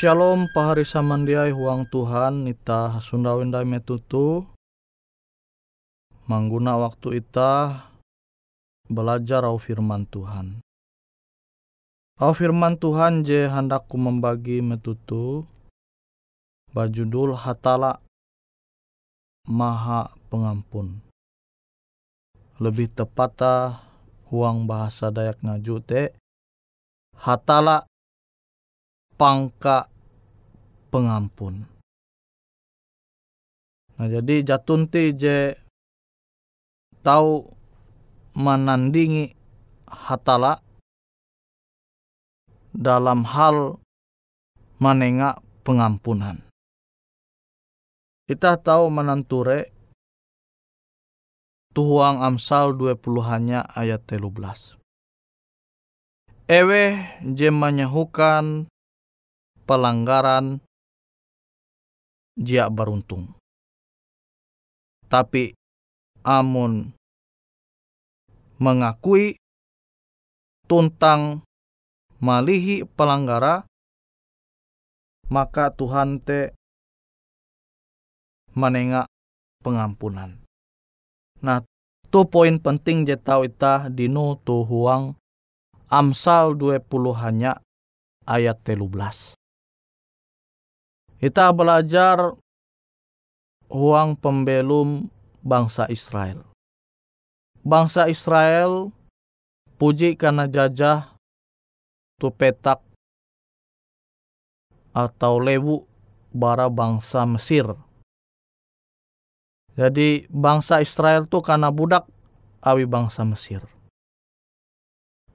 Shalom pahari samandiai huang Tuhan ita Sunda Winda metutu mangguna waktu ita belajar au firman Tuhan. Au firman Tuhan je hendakku membagi metutu bajudul hatala maha pengampun. Lebih tepatnya huang bahasa Dayak ngaju hatala pangka pengampun. Nah jadi jatunti je tahu menandingi hatala dalam hal menengak pengampunan. Kita tahu menanture tuhuang Amsal 20 hanya ayat 13. Ewe je menyehukan pelanggaran jia beruntung. Tapi amun mengakui tuntang malihi pelanggara maka Tuhan te menengak pengampunan. Nah, tu poin penting je tau ita dinu tu huang Amsal 20 hanya ayat 13. Kita belajar huang pembelum bangsa Israel. Bangsa Israel puji karena jajah tu petak atau lewu bara bangsa Mesir. Jadi bangsa Israel tu karena budak awi bangsa Mesir.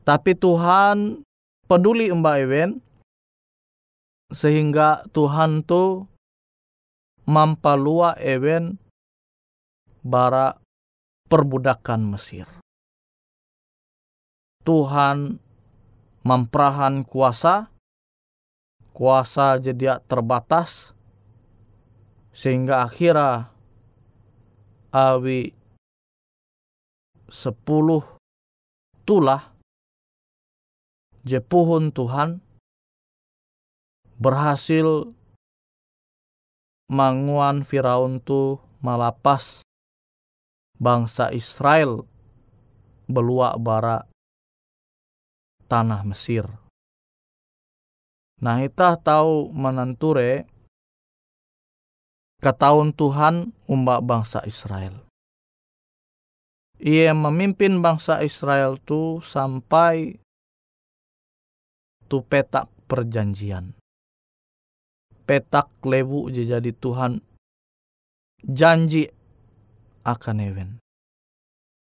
Tapi Tuhan peduli Mbak Ewen sehingga Tuhan tu mampalua Ewen bara perbudakan Mesir. Tuhan memperahan kuasa, kuasa jadi terbatas, sehingga akhirnya awi sepuluh tulah jepuhun Tuhan berhasil manguan Firaun tu malapas bangsa Israel beluak bara tanah Mesir. Nah kita tahu menenture ketahun Tuhan umbak bangsa Israel. Ia memimpin bangsa Israel tu sampai tu petak perjanjian. Petak lewu jadi Tuhan janji akan ewen.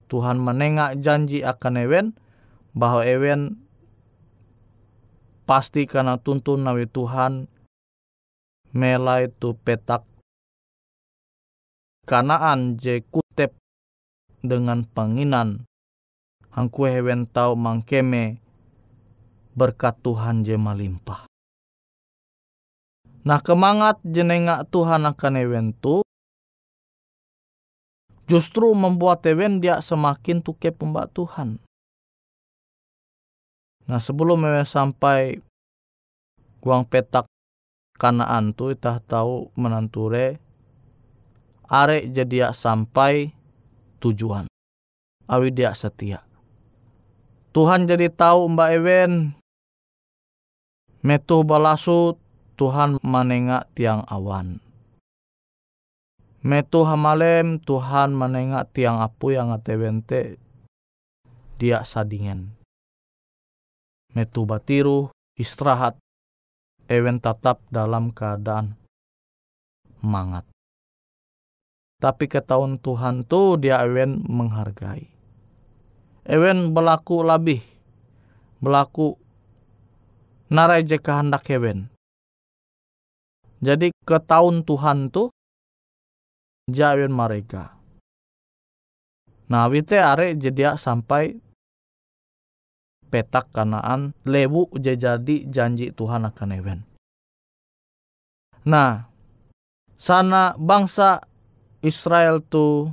Tuhan menengak janji akan ewen bahwa ewen pasti karena tuntun nawi Tuhan melai tu petak kanaan je kutep dengan penginan hangku hewen tau mangkeme berkat Tuhan je malimpah. Nah kemangat jenengak Tuhan akan ewen tu justru membuat ewen dia semakin tuke pembak Tuhan. Nah sebelum ewen sampai guang petak kanaan tu itah tahu menanture arek jadi sampai tujuan. Awi dia setia. Tuhan jadi tahu Mbak Ewen Metu balasu Tuhan menengak tiang awan. Metu hamalem Tuhan menengak tiang apu yang atewente dia sadingen. Metu batiru istirahat ewen tetap dalam keadaan mangat. Tapi ketahuan Tuhan tu dia ewen menghargai. Ewen berlaku lebih, berlaku narai je kehendak hewen. Jadi ke tahun Tuhan tu jawen mereka. Nah wite are jadi sampai petak kanaan lewu jadi janji Tuhan akan hewen. Nah sana bangsa Israel tu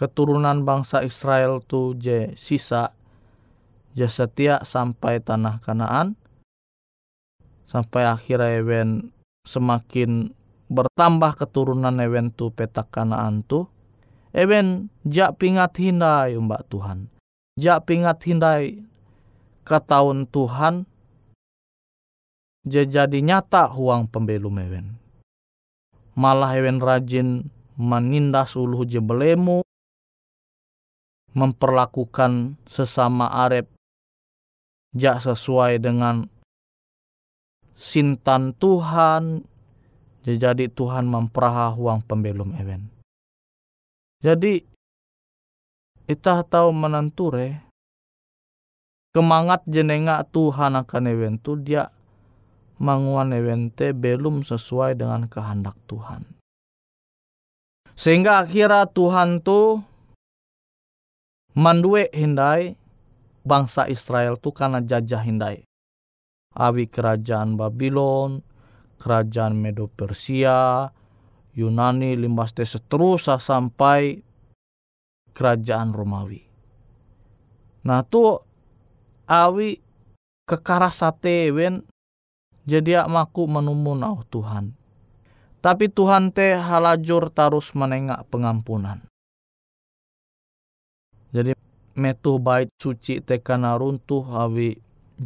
keturunan bangsa Israel tu je sisa je setia sampai tanah kanaan sampai akhirnya ewen semakin bertambah keturunan ewen tu petak kanaan tu ewen jak pingat hindai mbak Tuhan. Jak pingat hindai ke tahun Tuhan jadi nyata huang pembelum ewen. Malah ewen rajin menindas ulu je belemu memperlakukan sesama arep jak sesuai dengan sintan Tuhan jadi Tuhan memperaha huang pembelum ewen jadi kita tahu menenture kemangat jenenga Tuhan akan ewen tu dia manguan ewen te belum sesuai dengan kehendak Tuhan sehingga akhirnya Tuhan tu mandue hindai bangsa Israel tu karena jajah hindai. Awi kerajaan Babylon, kerajaan Medo Persia, Yunani limbas seterusnya sampai kerajaan Romawi. Nah tu awi kekarasate wen jadi maku menumun au Tuhan. Tapi Tuhan teh halajur tarus menengak pengampunan. Jadi metu bait suci tekana runtuh awi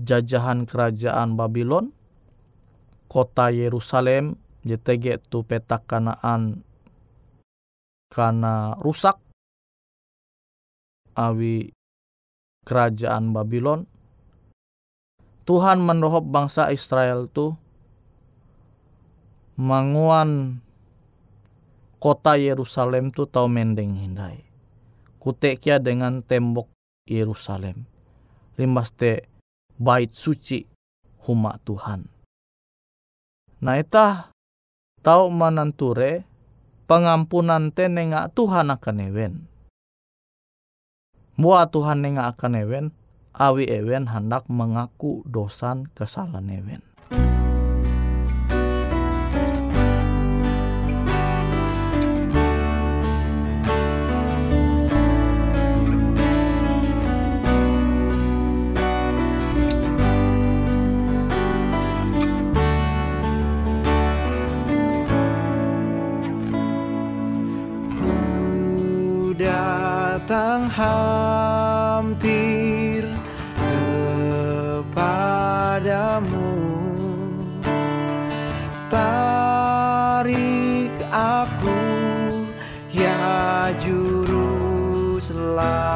jajahan kerajaan Babylon kota Yerusalem JTG tu petak kanaan karena rusak. Awi kerajaan Babylon Tuhan mendohop bangsa Israel tu manguan kota Yerusalem tu tau mendeng hindai. Kutekia dengan tembok Yerusalem. Limbas te bait suci huma Tuhan. Nah itah tau mananture pengampunan te nenga Tuhan akan ewen. Mua Tuhan nenga akan ewen, awi ewen hendak mengaku dosan kesalahan ewen. lá.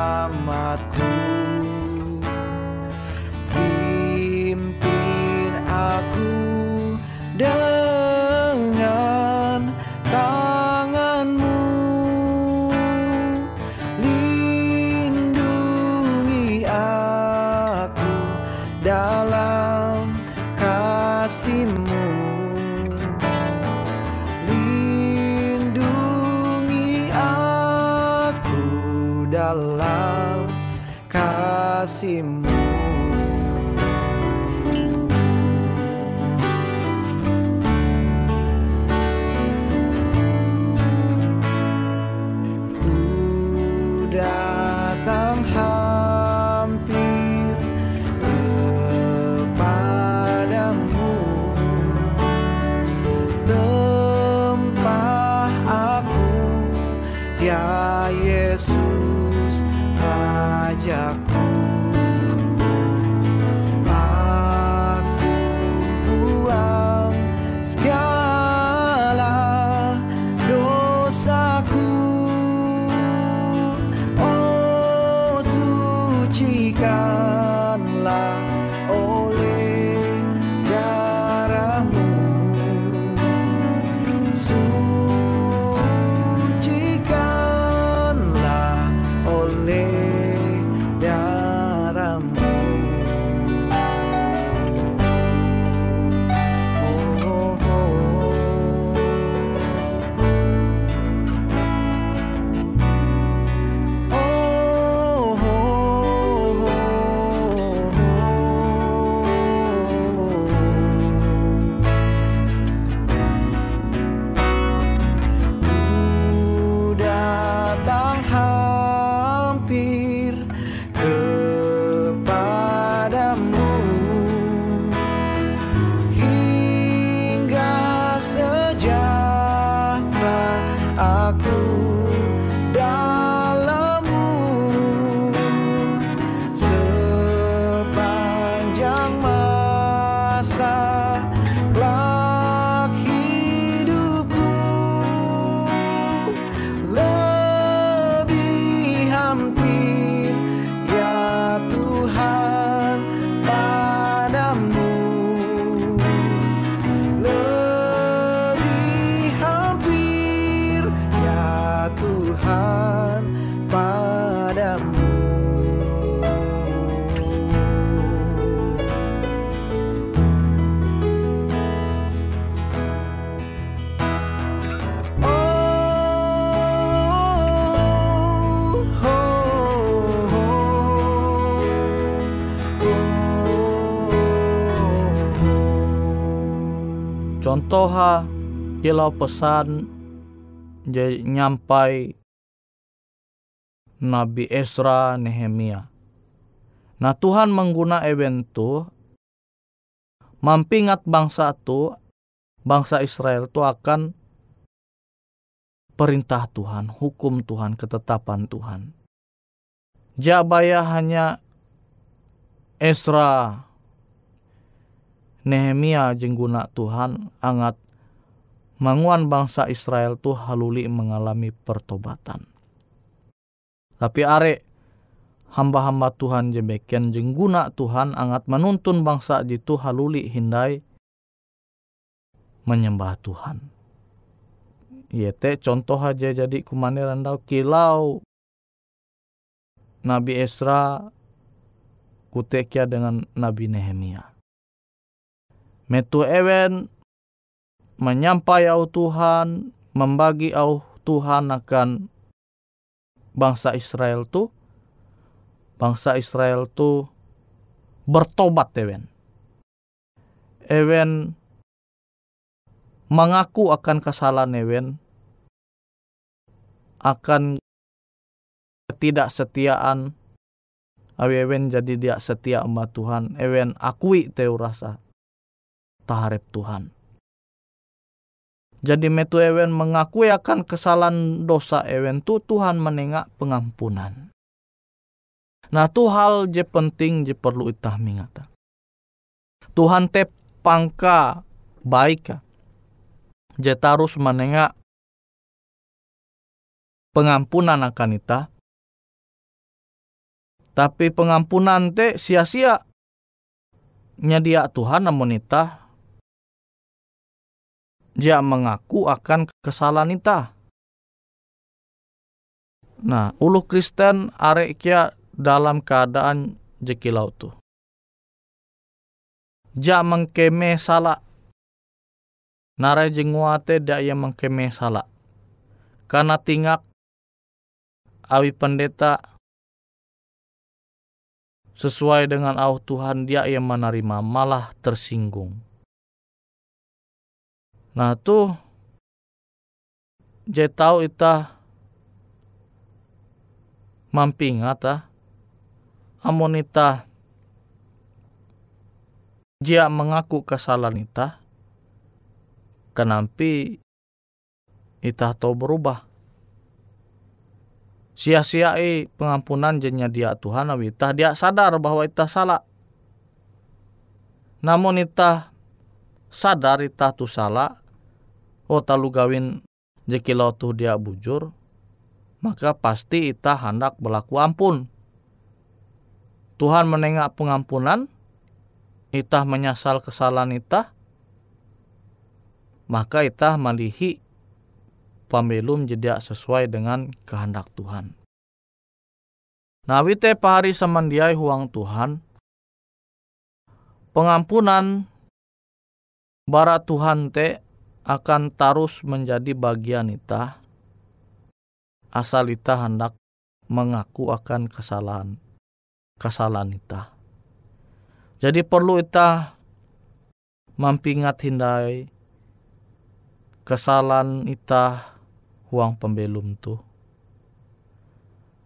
Contoh kilau pesan je nyampai Nabi Esra Nehemia. Nah Tuhan mengguna event itu mampingat bangsa itu, bangsa Israel itu akan perintah Tuhan, hukum Tuhan, ketetapan Tuhan. Jabaya hanya Esra Nehemia jengguna Tuhan angat manguan bangsa Israel tu haluli mengalami pertobatan. Tapi are hamba-hamba Tuhan jebeken jengguna Tuhan angat menuntun bangsa jitu haluli hindai menyembah Tuhan. Yete contoh aja jadi kumane randau kilau Nabi Esra kutekia dengan Nabi Nehemia. Metu ewen menyampai au Tuhan, membagi au Tuhan akan bangsa Israel tu, bangsa Israel tu bertobat ewen. Ewen mengaku akan kesalahan ewen, akan ketidaksetiaan, awi ewen jadi dia setia sama Tuhan, ewen akui teu rasa taharep Tuhan jadi metu ewen mengakui akan kesalahan dosa ewen tu Tuhan menengak pengampunan. Nah tu hal je penting je perlu itah mingata. Tuhan te pangka baik je tarus menengak pengampunan akan ita. Tapi pengampunan te sia-sia nyadia Tuhan namun ita dia mengaku akan kesalahan ita. Nah, ulu Kristen arek kia dalam keadaan jekilau tu. Ja mengkeme salah. Narai jenguate dak yang mengkeme salah. Karena tingak awi pendeta sesuai dengan au Tuhan dia yang menerima malah tersinggung. Nah tuh je tahu ita mamping ata amun ita jia mengaku kesalahan ita kenampi ita tahu berubah. Sia-siai pengampunan jenya dia Tuhan ita dia sadar bahwa ita salah. Namun ita sadar ita tu salah oh talu gawin jekilo tuh dia bujur, maka pasti ita hendak berlaku ampun. Tuhan menengak pengampunan, itah menyesal kesalahan itah, maka itah malihi pembelum jeda sesuai dengan kehendak Tuhan. Nah, wite pahari samandiai huang Tuhan, pengampunan barat Tuhan te akan terus menjadi bagian ita asal ita hendak mengaku akan kesalahan kesalahan ita. Jadi perlu ita mampingat hindai kesalahan ita huang pembelum tu.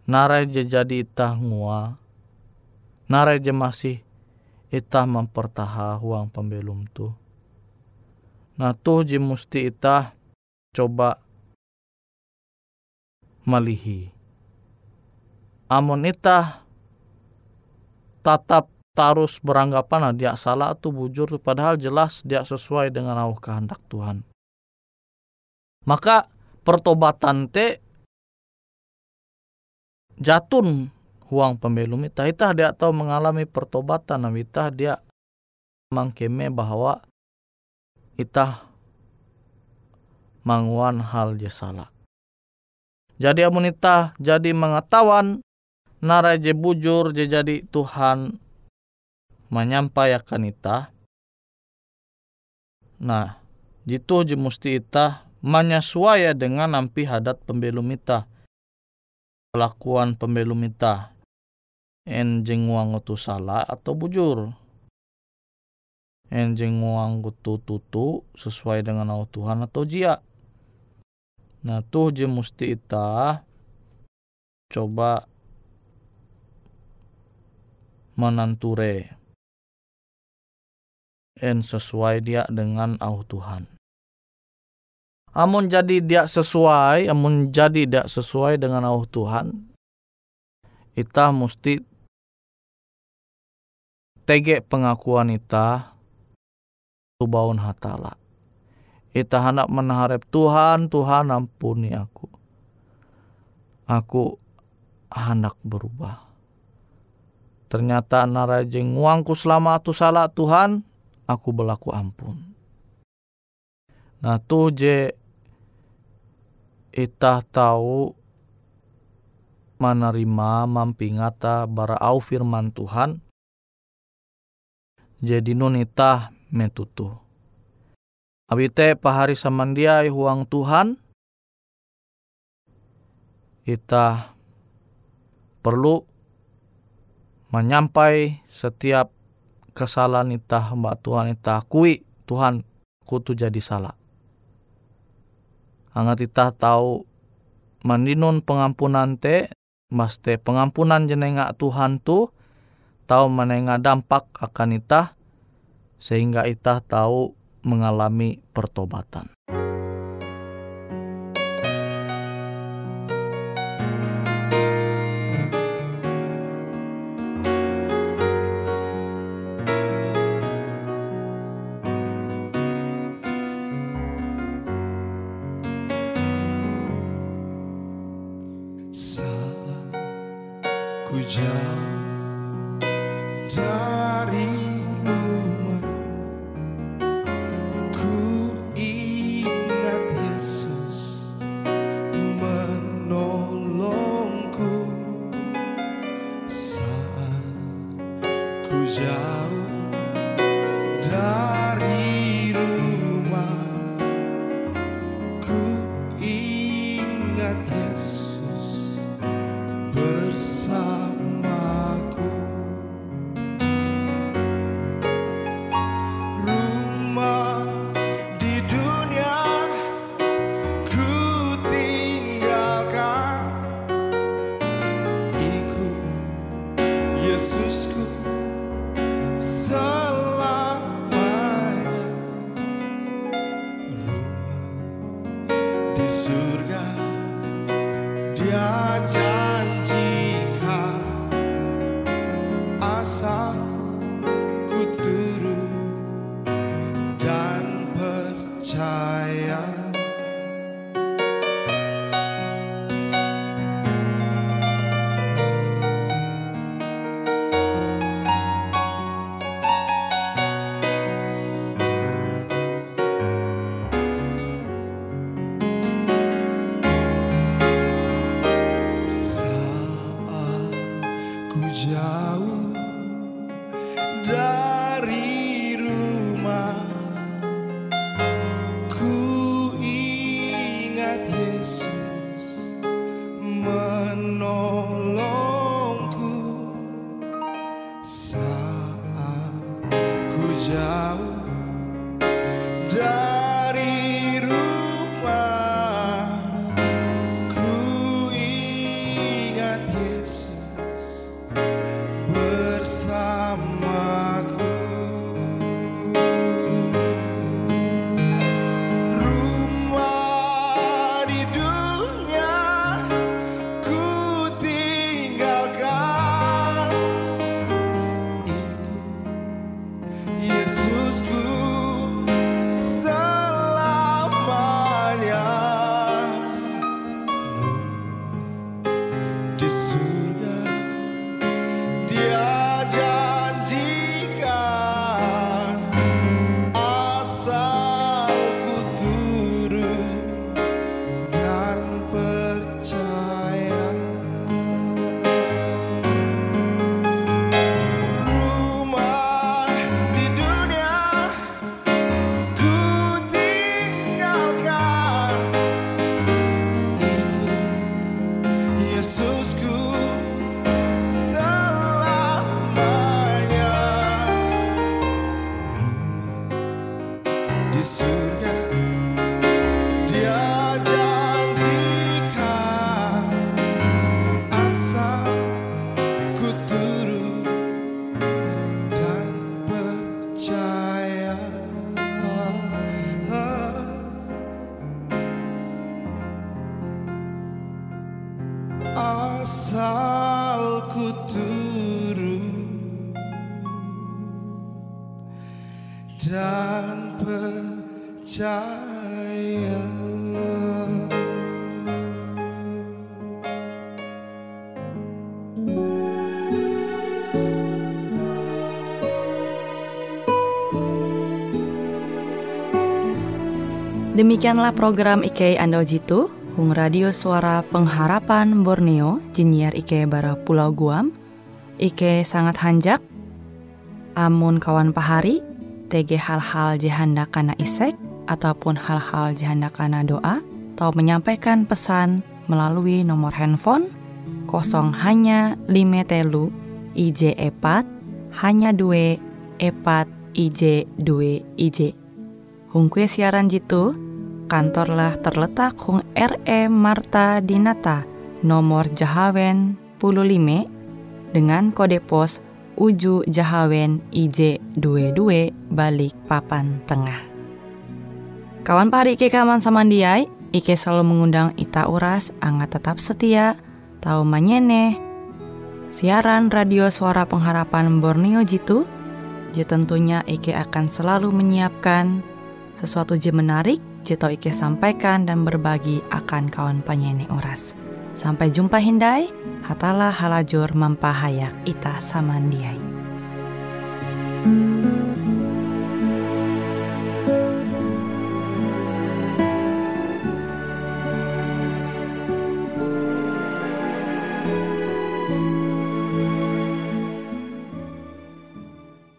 Narai je jadi ita ngua. Narai je masih ita mempertaha huang pembelum tu Tuh ji musti ita coba malihi. Amun ita tatap tarus beranggapan nah dia salah tuh bujur padahal jelas dia sesuai dengan Allah kehendak Tuhan. Maka pertobatan te jatun huang pembelum ita ita dia tahu mengalami pertobatan nah ita dia mangkeme bahwa itah manguan hal je salah. Jadi amun itah jadi mengetahuan narai je bujur je jadi Tuhan menyampaikan itah. Nah, jitu je musti itah menyesuaikan dengan nampi hadat pembelum itah. Pelakuan pembelum itah. En jenguang itu salah atau bujur. Enjing nguang kutu tutu sesuai dengan au Tuhan atau jia. Nah tuh je musti ita coba menanture en sesuai dia dengan au Tuhan. Amun jadi dia sesuai, amun jadi dia sesuai dengan au Tuhan, ita mesti tege pengakuan ita tubaun hatala. Ita hendak menaharap Tuhan, Tuhan ampuni aku. Aku hendak berubah. Ternyata narajeng uangku selama tu salah Tuhan, aku berlaku ampun. Nah tu je ita tahu menerima mampingata bara au firman Tuhan jadi nun ita metutu abite pahari samandiai huang Tuhan ita perlu menyampai setiap kesalahan ita mbak Tuhan ita kui Tuhan kutu jadi salah. Angat ita tahu mandinun pengampunan te, maste pengampunan jenenga Tuhan tu, tahu menenga dampak akan ita, sehingga ita tahu mengalami pertobatan. and all dan percaya. Demikianlah program IK Ando Jitu, Hung Radio Suara Pengharapan Borneo, Jinier IK Bara Pulau Guam, IK sangat hanjak, amun kawan pahari, TG hal-hal jihanda kana isek, ataupun hal-hal jihanda kana doa, atau menyampaikan pesan melalui nomor handphone kosong hanya lima telu IJ epat hanya dua epat IJ dua IJ. Hung kue siaran jitu, kantorlah terletak Hung RE Marta Dinata, nomor Jahawen 15 dengan kode pos Uju Jahawen IJ22 balik papan tengah. Kawan pari Ike kaman samandiai, Ike selalu mengundang Ita Uras, angga tetap setia, tahu manyene, siaran radio suara pengharapan Borneo Jitu, je tentunya Ike akan selalu menyiapkan sesuatu je menarik Jito Ike sampaikan dan berbagi akan kawan penyanyi oras. Sampai jumpa Hindai, hatalah halajur mempahayak ita samandiai.